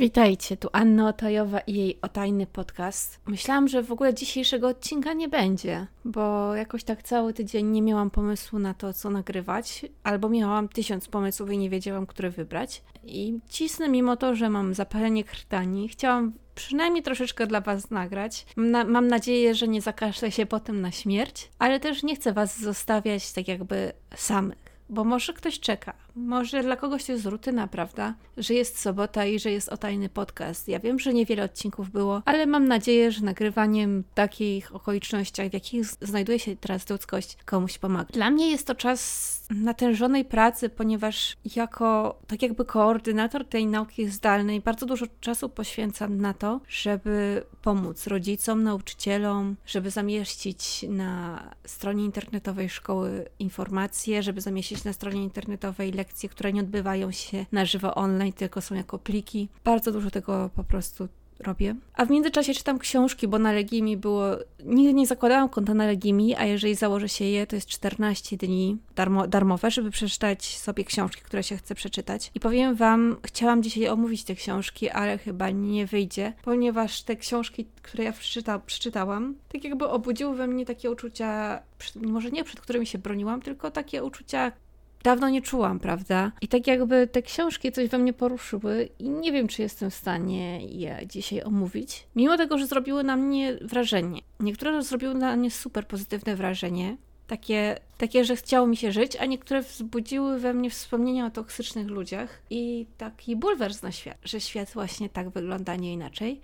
Witajcie, tu Anna Otajowa i jej otajny podcast. Myślałam, że w ogóle dzisiejszego odcinka nie będzie, bo jakoś tak cały tydzień nie miałam pomysłu na to, co nagrywać, albo miałam tysiąc pomysłów i nie wiedziałam, który wybrać. I cisnę mimo to, że mam zapalenie krtani. Chciałam przynajmniej troszeczkę dla Was nagrać. Na, mam nadzieję, że nie zakażę się potem na śmierć, ale też nie chcę Was zostawiać tak jakby samych bo może ktoś czeka. Może dla kogoś to jest rutyna, prawda? Że jest sobota i że jest o tajny podcast. Ja wiem, że niewiele odcinków było, ale mam nadzieję, że nagrywaniem w takich okolicznościach, w jakich znajduje się teraz ludzkość, komuś pomaga. Dla mnie jest to czas natężonej pracy, ponieważ jako tak jakby koordynator tej nauki zdalnej bardzo dużo czasu poświęcam na to, żeby pomóc rodzicom, nauczycielom, żeby zamieścić na stronie internetowej szkoły informacje, żeby zamieścić na stronie internetowej lekcje, które nie odbywają się na żywo online, tylko są jako pliki. Bardzo dużo tego po prostu robię. A w międzyczasie czytam książki, bo na Legimi było. Nigdy nie zakładałam konta na Legimi, a jeżeli założę się je, to jest 14 dni darmo, darmowe, żeby przeczytać sobie książki, które się chce przeczytać. I powiem Wam, chciałam dzisiaj omówić te książki, ale chyba nie wyjdzie, ponieważ te książki, które ja przeczyta, przeczytałam, tak jakby obudziły we mnie takie uczucia, może nie przed którymi się broniłam, tylko takie uczucia dawno nie czułam, prawda? I tak jakby te książki coś we mnie poruszyły i nie wiem, czy jestem w stanie je dzisiaj omówić. Mimo tego, że zrobiły na mnie wrażenie. Niektóre zrobiły na mnie super pozytywne wrażenie. Takie, takie, że chciało mi się żyć, a niektóre wzbudziły we mnie wspomnienia o toksycznych ludziach i taki bulwers na świat, że świat właśnie tak wygląda, nie inaczej.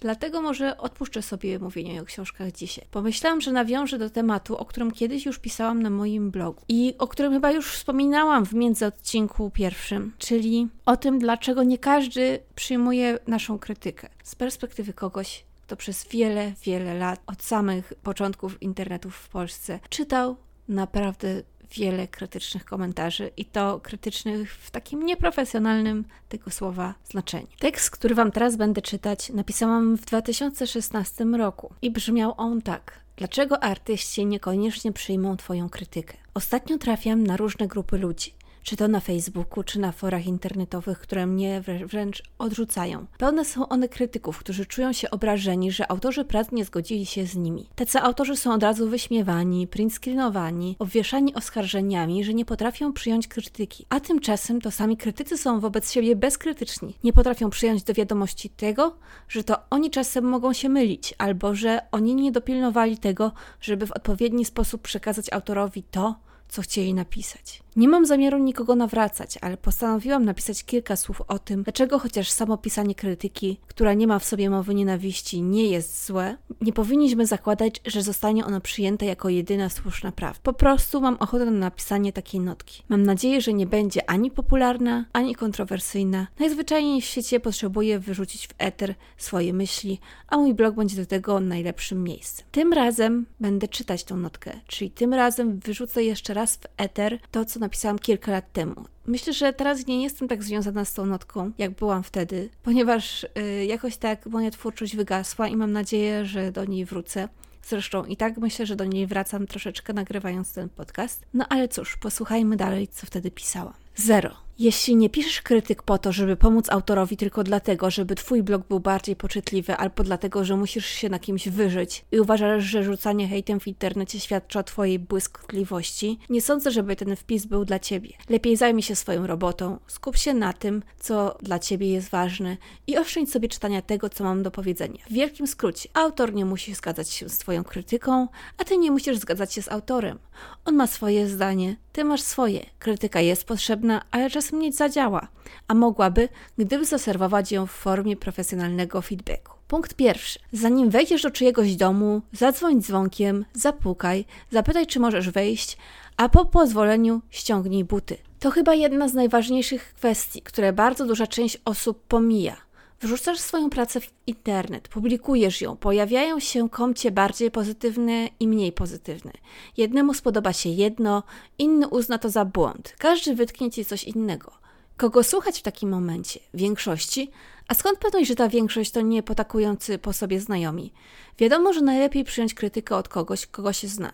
Dlatego może odpuszczę sobie mówienie o książkach dzisiaj. Pomyślałam, że nawiążę do tematu, o którym kiedyś już pisałam na moim blogu i o którym chyba już wspominałam w międzyodcinku pierwszym, czyli o tym, dlaczego nie każdy przyjmuje naszą krytykę z perspektywy kogoś, kto przez wiele, wiele lat, od samych początków internetu w Polsce, czytał naprawdę wiele krytycznych komentarzy i to krytycznych w takim nieprofesjonalnym tego słowa znaczeniu. Tekst, który Wam teraz będę czytać, napisałam w 2016 roku i brzmiał on tak. Dlaczego artyści niekoniecznie przyjmą Twoją krytykę? Ostatnio trafiam na różne grupy ludzi czy to na Facebooku, czy na forach internetowych, które mnie wręcz odrzucają. Pełne są one krytyków, którzy czują się obrażeni, że autorzy prac nie zgodzili się z nimi. Tacy autorzy są od razu wyśmiewani, printscreenowani, obwieszani oskarżeniami, że nie potrafią przyjąć krytyki. A tymczasem to sami krytycy są wobec siebie bezkrytyczni. Nie potrafią przyjąć do wiadomości tego, że to oni czasem mogą się mylić, albo że oni nie dopilnowali tego, żeby w odpowiedni sposób przekazać autorowi to, co chcieli napisać. Nie mam zamiaru nikogo nawracać, ale postanowiłam napisać kilka słów o tym, dlaczego chociaż samo pisanie krytyki, która nie ma w sobie mowy nienawiści, nie jest złe, nie powinniśmy zakładać, że zostanie ono przyjęte jako jedyna słuszna prawda. Po prostu mam ochotę na napisanie takiej notki. Mam nadzieję, że nie będzie ani popularna, ani kontrowersyjna. Najzwyczajniej w świecie potrzebuję wyrzucić w eter swoje myśli, a mój blog będzie do tego najlepszym miejscem. Tym razem będę czytać tą notkę, czyli tym razem wyrzucę jeszcze raz w eter to, co napisałam kilka lat temu. Myślę, że teraz nie jestem tak związana z tą notką, jak byłam wtedy, ponieważ y, jakoś tak moja twórczość wygasła i mam nadzieję, że do niej wrócę. Zresztą i tak myślę, że do niej wracam troszeczkę nagrywając ten podcast. No ale cóż, posłuchajmy dalej, co wtedy pisałam. Zero. Jeśli nie piszesz krytyk po to, żeby pomóc autorowi tylko dlatego, żeby twój blog był bardziej poczytliwy, albo dlatego, że musisz się na kimś wyżyć i uważasz, że rzucanie hejtem w internecie świadczy o twojej błyskotliwości, nie sądzę, żeby ten wpis był dla ciebie. Lepiej zajmij się swoją robotą, skup się na tym, co dla ciebie jest ważne i oszczędź sobie czytania tego, co mam do powiedzenia. W wielkim skrócie, autor nie musi zgadzać się z twoją krytyką, a ty nie musisz zgadzać się z autorem. On ma swoje zdanie, ty masz swoje. Krytyka jest potrzebna, ale czasem nie zadziała, a mogłaby, gdyby zaserwować ją w formie profesjonalnego feedbacku. Punkt pierwszy. Zanim wejdziesz do czyjegoś domu, zadzwoń dzwonkiem, zapukaj, zapytaj, czy możesz wejść, a po pozwoleniu ściągnij buty. To chyba jedna z najważniejszych kwestii, które bardzo duża część osób pomija. Wrzucasz swoją pracę w internet, publikujesz ją, pojawiają się komcie bardziej pozytywne i mniej pozytywne. Jednemu spodoba się jedno, inny uzna to za błąd. Każdy wytknie ci coś innego. Kogo słuchać w takim momencie? Większości? A skąd pewność, że ta większość to nie potakujący po sobie znajomi? Wiadomo, że najlepiej przyjąć krytykę od kogoś, kogo się zna.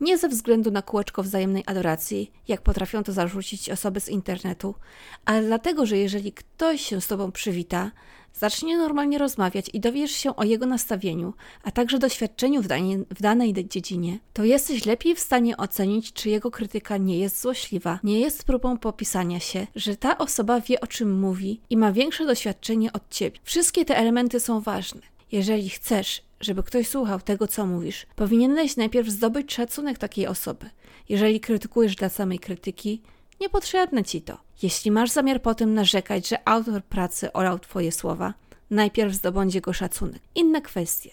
Nie ze względu na kółeczko wzajemnej adoracji, jak potrafią to zarzucić osoby z internetu, ale dlatego, że jeżeli ktoś się z tobą przywita, zacznie normalnie rozmawiać i dowiesz się o jego nastawieniu, a także doświadczeniu w, w danej dziedzinie, to jesteś lepiej w stanie ocenić, czy jego krytyka nie jest złośliwa, nie jest próbą popisania się, że ta osoba wie o czym mówi i ma większe doświadczenie od ciebie. Wszystkie te elementy są ważne. Jeżeli chcesz, żeby ktoś słuchał tego, co mówisz, powinieneś najpierw zdobyć szacunek takiej osoby. Jeżeli krytykujesz dla samej krytyki, niepotrzebne ci to. Jeśli masz zamiar potem narzekać, że autor pracy orał twoje słowa, najpierw zdobądź jego szacunek. Inne kwestie.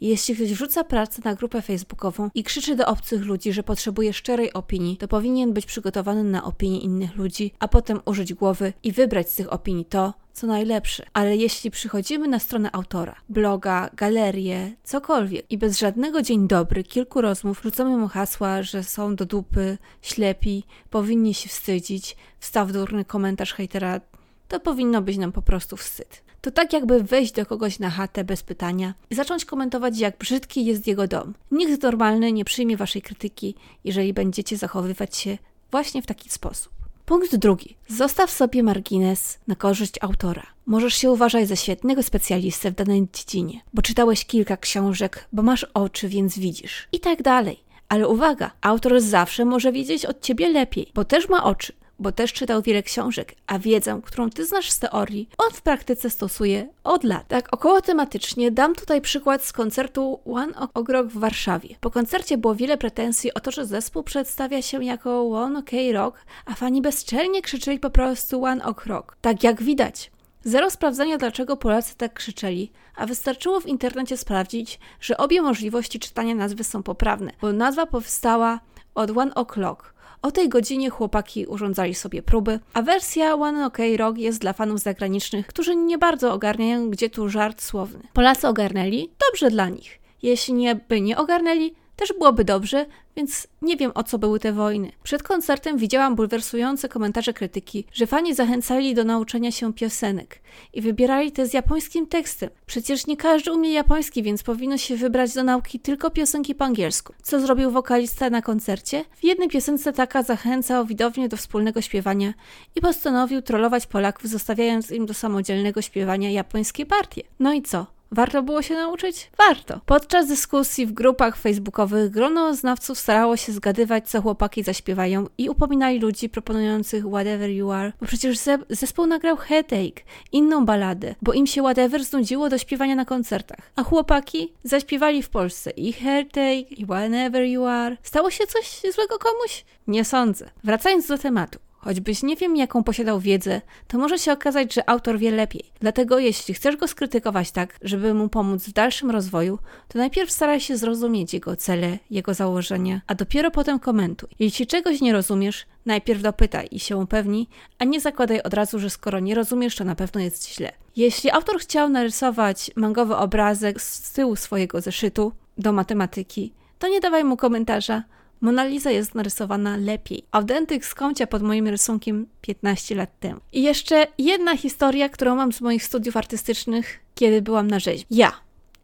Jeśli ktoś wrzuca pracę na grupę facebookową i krzyczy do obcych ludzi, że potrzebuje szczerej opinii, to powinien być przygotowany na opinię innych ludzi, a potem użyć głowy i wybrać z tych opinii to, co najlepsze. Ale jeśli przychodzimy na stronę autora, bloga, galerię, cokolwiek i bez żadnego dzień dobry, kilku rozmów rzucamy mu hasła, że są do dupy, ślepi, powinni się wstydzić, wstaw durny komentarz hejtera, to powinno być nam po prostu wstyd. To tak jakby wejść do kogoś na chatę bez pytania i zacząć komentować, jak brzydki jest jego dom. Nikt normalny nie przyjmie waszej krytyki, jeżeli będziecie zachowywać się właśnie w taki sposób. Punkt drugi. Zostaw sobie margines na korzyść autora. Możesz się uważać za świetnego specjalistę w danej dziedzinie, bo czytałeś kilka książek, bo masz oczy, więc widzisz. I tak dalej. Ale uwaga, autor zawsze może wiedzieć od ciebie lepiej, bo też ma oczy, bo też czytał wiele książek, a wiedzę, którą ty znasz z teorii, on w praktyce stosuje od lat. Tak około tematycznie dam tutaj przykład z koncertu One Ok Rock w Warszawie. Po koncercie było wiele pretensji o to, że zespół przedstawia się jako One Ok Rock, a fani bezczelnie krzyczeli po prostu One Ok Rock. Tak jak widać. Zero sprawdzania, dlaczego Polacy tak krzyczeli, a wystarczyło w internecie sprawdzić, że obie możliwości czytania nazwy są poprawne, bo nazwa powstała od One O'Clock, o tej godzinie chłopaki urządzali sobie próby, a wersja One OK Rock jest dla fanów zagranicznych, którzy nie bardzo ogarniają, gdzie tu żart słowny. Polacy ogarnęli? Dobrze dla nich. Jeśli nie by nie ogarnęli, też byłoby dobrze, więc nie wiem o co były te wojny. Przed koncertem widziałam bulwersujące komentarze krytyki, że fani zachęcali do nauczenia się piosenek i wybierali te z japońskim tekstem. Przecież nie każdy umie japoński, więc powinno się wybrać do nauki tylko piosenki po angielsku. Co zrobił wokalista na koncercie? W jednej piosence taka zachęcał widownię do wspólnego śpiewania i postanowił trollować Polaków, zostawiając im do samodzielnego śpiewania japońskie partie. No i co? Warto było się nauczyć? Warto. Podczas dyskusji w grupach facebookowych grono znawców starało się zgadywać, co chłopaki zaśpiewają i upominali ludzi proponujących Whatever You Are, bo przecież zespół nagrał Headache, inną baladę, bo im się Whatever znudziło do śpiewania na koncertach. A chłopaki zaśpiewali w Polsce i Headache, i Whenever You Are. Stało się coś złego komuś? Nie sądzę. Wracając do tematu. Choćbyś nie wiem, jaką posiadał wiedzę, to może się okazać, że autor wie lepiej. Dlatego, jeśli chcesz go skrytykować tak, żeby mu pomóc w dalszym rozwoju, to najpierw staraj się zrozumieć jego cele, jego założenia, a dopiero potem komentuj. Jeśli czegoś nie rozumiesz, najpierw dopytaj i się upewnij, a nie zakładaj od razu, że skoro nie rozumiesz, to na pewno jest źle. Jeśli autor chciał narysować mangowy obrazek z tyłu swojego zeszytu do matematyki, to nie dawaj mu komentarza, Mona Lisa jest narysowana lepiej. Audentyk skącia pod moim rysunkiem 15 lat temu. I jeszcze jedna historia, którą mam z moich studiów artystycznych, kiedy byłam na rzeźbie. Ja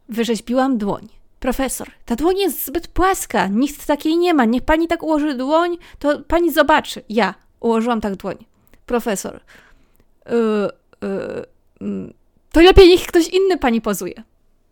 wyrzeźbiłam dłoń. Profesor, ta dłoń jest zbyt płaska, nikt takiej nie ma. Niech pani tak ułoży dłoń, to pani zobaczy. Ja ułożyłam tak dłoń. Profesor, yy, yy, to lepiej niech ktoś inny pani pozuje.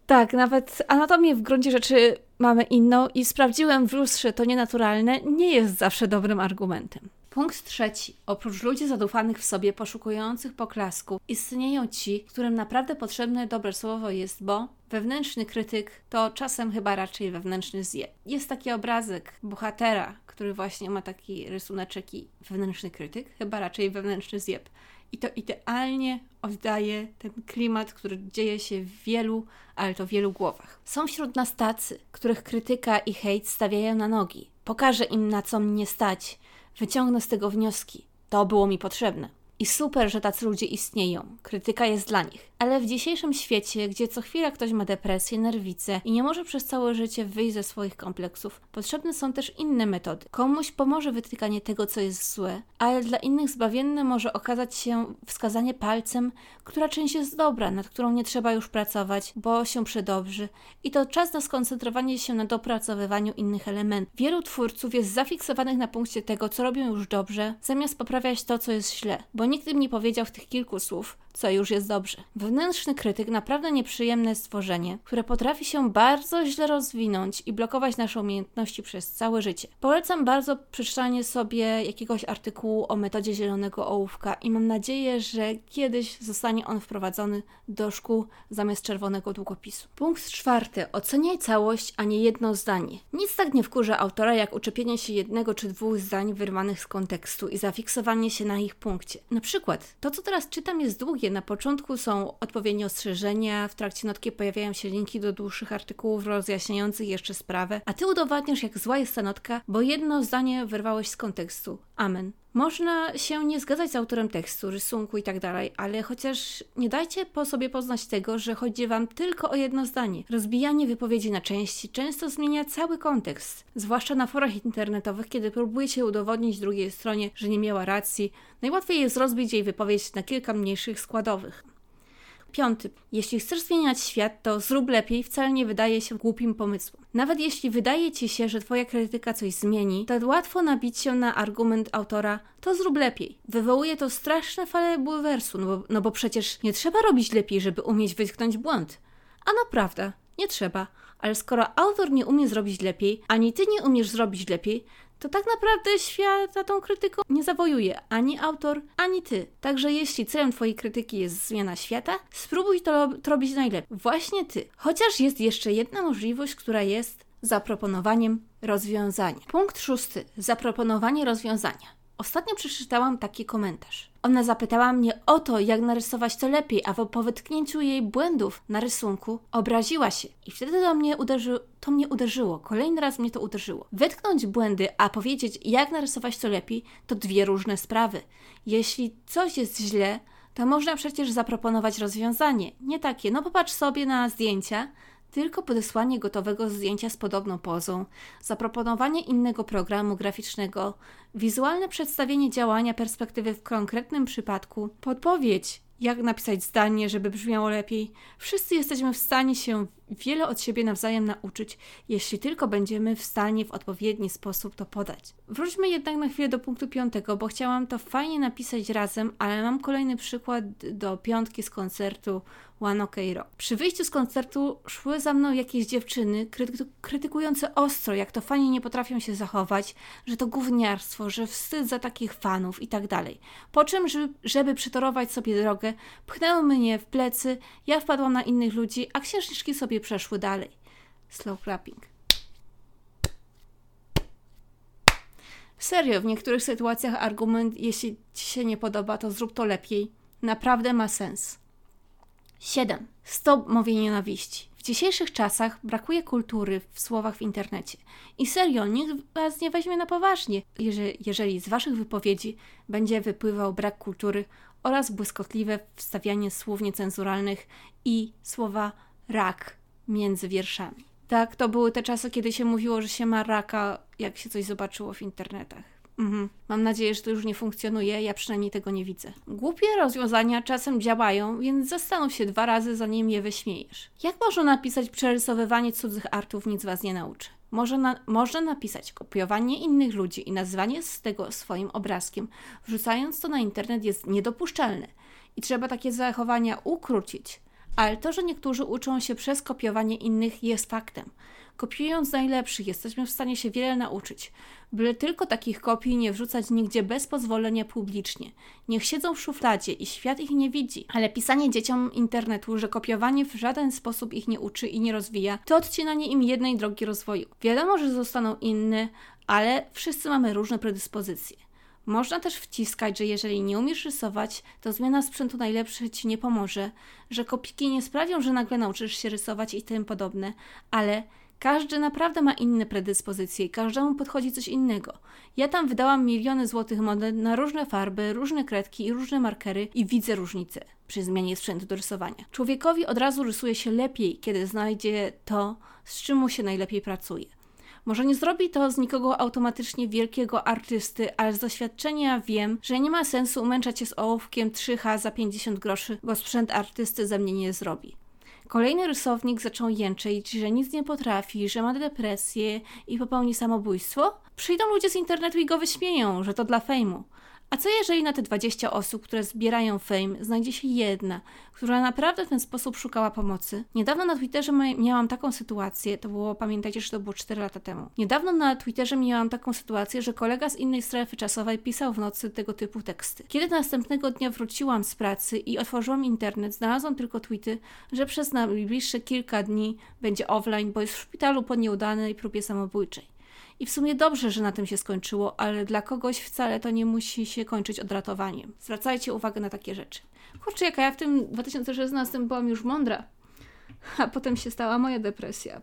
Tak, nawet anatomię w gruncie rzeczy mamy inną i sprawdziłem w lustrze to nienaturalne nie jest zawsze dobrym argumentem. Punkt trzeci. Oprócz ludzi zadufanych w sobie, poszukujących poklasku, istnieją ci, którym naprawdę potrzebne dobre słowo jest, bo wewnętrzny krytyk to czasem chyba raczej wewnętrzny zje. Jest taki obrazek bohatera, który właśnie ma taki rysuneczek i wewnętrzny krytyk, chyba raczej wewnętrzny zjeb. I to idealnie oddaje ten klimat, który dzieje się w wielu, ale to wielu głowach. Są wśród nas tacy, których krytyka i hejt stawiają na nogi. Pokażę im, na co mnie stać. Wyciągnę z tego wnioski. To było mi potrzebne. I super, że tacy ludzie istnieją. Krytyka jest dla nich. Ale w dzisiejszym świecie, gdzie co chwila ktoś ma depresję, nerwicę i nie może przez całe życie wyjść ze swoich kompleksów, potrzebne są też inne metody. Komuś pomoże wytykanie tego, co jest złe, ale dla innych zbawienne może okazać się wskazanie palcem, która część jest dobra, nad którą nie trzeba już pracować, bo się przedobrzy. I to czas na skoncentrowanie się na dopracowywaniu innych elementów. Wielu twórców jest zafiksowanych na punkcie tego, co robią już dobrze, zamiast poprawiać to, co jest źle, bo nikt im nie powiedział w tych kilku słów, co już jest dobrze. Wewnętrzny krytyk naprawdę nieprzyjemne stworzenie, które potrafi się bardzo źle rozwinąć i blokować nasze umiejętności przez całe życie. Polecam bardzo przeczytanie sobie jakiegoś artykułu o metodzie zielonego ołówka i mam nadzieję, że kiedyś zostanie on wprowadzony do szkół zamiast czerwonego długopisu. Punkt czwarty. Oceniaj całość, a nie jedno zdanie. Nic tak nie wkurza autora, jak uczepienie się jednego czy dwóch zdań wyrwanych z kontekstu i zafiksowanie się na ich punkcie. Na przykład, to co teraz czytam jest długie. Na początku są odpowiednie ostrzeżenia, w trakcie notki pojawiają się linki do dłuższych artykułów rozjaśniających jeszcze sprawę, a ty udowadniasz, jak zła jest ta notka, bo jedno zdanie wyrwałeś z kontekstu. Amen. Można się nie zgadzać z autorem tekstu, rysunku i tak ale chociaż nie dajcie po sobie poznać tego, że chodzi wam tylko o jedno zdanie. Rozbijanie wypowiedzi na części często zmienia cały kontekst, zwłaszcza na forach internetowych, kiedy próbujecie udowodnić drugiej stronie, że nie miała racji. Najłatwiej jest rozbić jej wypowiedź na kilka mniejszych składowych. Piąty. Jeśli chcesz zmieniać świat, to zrób lepiej wcale nie wydaje się głupim pomysłem. Nawet jeśli wydaje ci się, że twoja krytyka coś zmieni, to łatwo nabić się na argument autora to zrób lepiej. Wywołuje to straszne fale bulwersu, no bo, no bo przecież nie trzeba robić lepiej, żeby umieć wytknąć błąd. A naprawdę, nie trzeba. Ale skoro autor nie umie zrobić lepiej, ani ty nie umiesz zrobić lepiej, to tak naprawdę świata tą krytyką nie zawojuje ani autor, ani ty. Także jeśli celem twojej krytyki jest zmiana świata, spróbuj to, to robić najlepiej. Właśnie ty. Chociaż jest jeszcze jedna możliwość, która jest zaproponowaniem rozwiązania. Punkt szósty. Zaproponowanie rozwiązania. Ostatnio przeczytałam taki komentarz. Ona zapytała mnie o to, jak narysować to lepiej, a po wytknięciu jej błędów na rysunku obraziła się. I wtedy to mnie, to mnie uderzyło. Kolejny raz mnie to uderzyło. Wytknąć błędy, a powiedzieć, jak narysować to lepiej, to dwie różne sprawy. Jeśli coś jest źle, to można przecież zaproponować rozwiązanie. Nie takie, no popatrz sobie na zdjęcia, tylko podesłanie gotowego zdjęcia z podobną pozą, zaproponowanie innego programu graficznego, wizualne przedstawienie działania perspektywy w konkretnym przypadku, podpowiedź, jak napisać zdanie, żeby brzmiało lepiej. Wszyscy jesteśmy w stanie się wiele od siebie nawzajem nauczyć, jeśli tylko będziemy w stanie w odpowiedni sposób to podać. Wróćmy jednak na chwilę do punktu piątego, bo chciałam to fajnie napisać razem, ale mam kolejny przykład do piątki z koncertu One OK Rock. Przy wyjściu z koncertu szły za mną jakieś dziewczyny kryty krytykujące ostro, jak to fani nie potrafią się zachować, że to gówniarstwo, że wstyd za takich fanów i tak dalej. Po czym, żeby, żeby przytorować sobie drogę, pchnęły mnie w plecy, ja wpadłam na innych ludzi, a księżniczki sobie przeszły dalej. Slow clapping. Serio, w niektórych sytuacjach argument, jeśli ci się nie podoba, to zrób to lepiej, naprawdę ma sens. 7. Stop mówienie nienawiści. W dzisiejszych czasach brakuje kultury w słowach w internecie. I serio, nikt was nie weźmie na poważnie, jeżeli, jeżeli z waszych wypowiedzi będzie wypływał brak kultury oraz błyskotliwe wstawianie słów niecenzuralnych i słowa rak między wierszami. Tak, to były te czasy, kiedy się mówiło, że się ma raka, jak się coś zobaczyło w internetach. Mhm. Mam nadzieję, że to już nie funkcjonuje, ja przynajmniej tego nie widzę. Głupie rozwiązania czasem działają, więc zastanów się dwa razy, zanim je wyśmiejesz. Jak można napisać przerysowywanie cudzych artów nic was nie nauczy? Może na, można napisać kopiowanie innych ludzi i nazwanie z tego swoim obrazkiem, wrzucając to na internet jest niedopuszczalne i trzeba takie zachowania ukrócić. Ale to, że niektórzy uczą się przez kopiowanie innych jest faktem. Kopiując najlepszych jesteśmy w stanie się wiele nauczyć, byle tylko takich kopii nie wrzucać nigdzie bez pozwolenia publicznie. Niech siedzą w szufladzie i świat ich nie widzi, ale pisanie dzieciom internetu, że kopiowanie w żaden sposób ich nie uczy i nie rozwija, to odcinanie im jednej drogi rozwoju. Wiadomo, że zostaną inne, ale wszyscy mamy różne predyspozycje. Można też wciskać, że jeżeli nie umiesz rysować, to zmiana sprzętu najlepszy ci nie pomoże, że kopiki nie sprawią, że nagle nauczysz się rysować i tym podobne, ale każdy naprawdę ma inne predyspozycje i każdemu podchodzi coś innego. Ja tam wydałam miliony złotych monet na różne farby, różne kredki i różne markery i widzę różnicę przy zmianie sprzętu do rysowania. Człowiekowi od razu rysuje się lepiej, kiedy znajdzie to, z czym mu się najlepiej pracuje. Może nie zrobi to z nikogo automatycznie wielkiego artysty, ale z doświadczenia wiem, że nie ma sensu umęczać się z ołówkiem 3H za 50 groszy, bo sprzęt artysty ze mnie nie zrobi. Kolejny rysownik zaczął jęczeć, że nic nie potrafi, że ma depresję i popełni samobójstwo. Przyjdą ludzie z internetu i go wyśmieją, że to dla fejmu. A co jeżeli na te 20 osób, które zbierają fame, znajdzie się jedna, która naprawdę w ten sposób szukała pomocy? Niedawno na Twitterze miałam taką sytuację, to było, pamiętajcie, że to było 4 lata temu. Niedawno na Twitterze miałam taką sytuację, że kolega z innej strefy czasowej pisał w nocy tego typu teksty. Kiedy następnego dnia wróciłam z pracy i otworzyłam internet, znalazłam tylko tweety, że przez najbliższe kilka dni będzie offline, bo jest w szpitalu po nieudanej próbie samobójczej. I w sumie dobrze, że na tym się skończyło, ale dla kogoś wcale to nie musi się kończyć odratowaniem. Zwracajcie uwagę na takie rzeczy. Kurczę, jaka ja w tym 2016 byłam już mądra. A potem się stała moja depresja.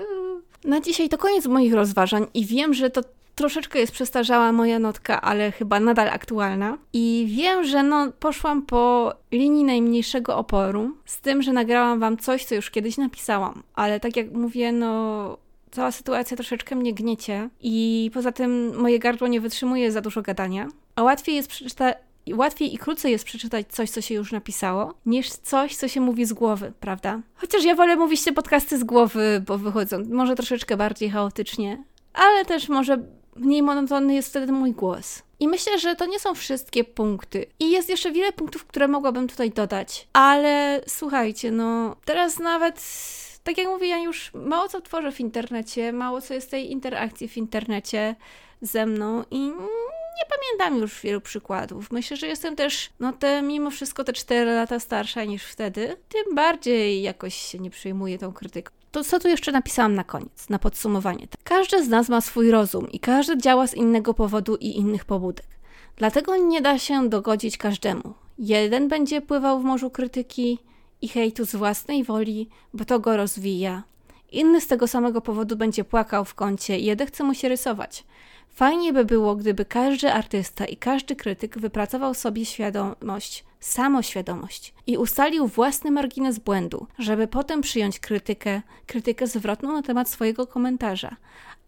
Na dzisiaj to koniec moich rozważań i wiem, że to troszeczkę jest przestarzała moja notka, ale chyba nadal aktualna. I wiem, że no, poszłam po linii najmniejszego oporu, z tym, że nagrałam wam coś, co już kiedyś napisałam. Ale tak jak mówię, no cała sytuacja troszeczkę mnie gniecie i poza tym moje gardło nie wytrzymuje za dużo gadania, a łatwiej jest przeczytać łatwiej i krócej jest przeczytać coś, co się już napisało, niż coś, co się mówi z głowy, prawda? Chociaż ja wolę mówić te podcasty z głowy, bo wychodzą może troszeczkę bardziej chaotycznie, ale też może mniej monotonny jest wtedy mój głos. I myślę, że to nie są wszystkie punkty. I jest jeszcze wiele punktów, które mogłabym tutaj dodać. Ale słuchajcie, no teraz nawet tak jak mówię, ja już mało co tworzę w internecie, mało co jest tej interakcji w internecie ze mną i nie pamiętam już wielu przykładów. Myślę, że jestem też, no te mimo wszystko te 4 lata starsza niż wtedy, tym bardziej jakoś się nie przejmuję tą krytyką. To co tu jeszcze napisałam na koniec, na podsumowanie. Każdy z nas ma swój rozum i każdy działa z innego powodu i innych pobudek. Dlatego nie da się dogodzić każdemu. Jeden będzie pływał w morzu krytyki, i hejtu z własnej woli, bo to go rozwija. Inny z tego samego powodu będzie płakał w kącie i chce mu się rysować. Fajnie by było, gdyby każdy artysta i każdy krytyk wypracował sobie świadomość, samoświadomość i ustalił własny margines błędu, żeby potem przyjąć krytykę, krytykę zwrotną na temat swojego komentarza.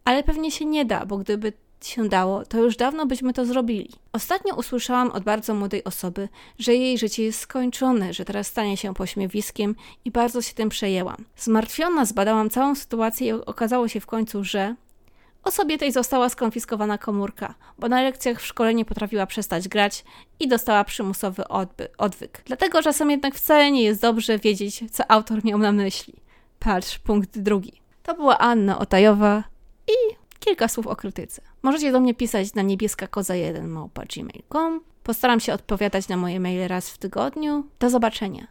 Ale pewnie się nie da, bo gdyby się dało, to już dawno byśmy to zrobili. Ostatnio usłyszałam od bardzo młodej osoby, że jej życie jest skończone, że teraz stanie się pośmiewiskiem i bardzo się tym przejęłam. Zmartwiona zbadałam całą sytuację i okazało się w końcu, że Osobie tej została skonfiskowana komórka, bo na lekcjach w szkole nie potrafiła przestać grać i dostała przymusowy odby- odwyk. Dlatego czasem jednak wcale nie jest dobrze wiedzieć, co autor miał na myśli. Patrz, punkt drugi. To była Anna Otajowa i kilka słów o krytyce. Możecie do mnie pisać na niebieskakoza1 małpa. Postaram się odpowiadać na moje maile raz w tygodniu. Do zobaczenia.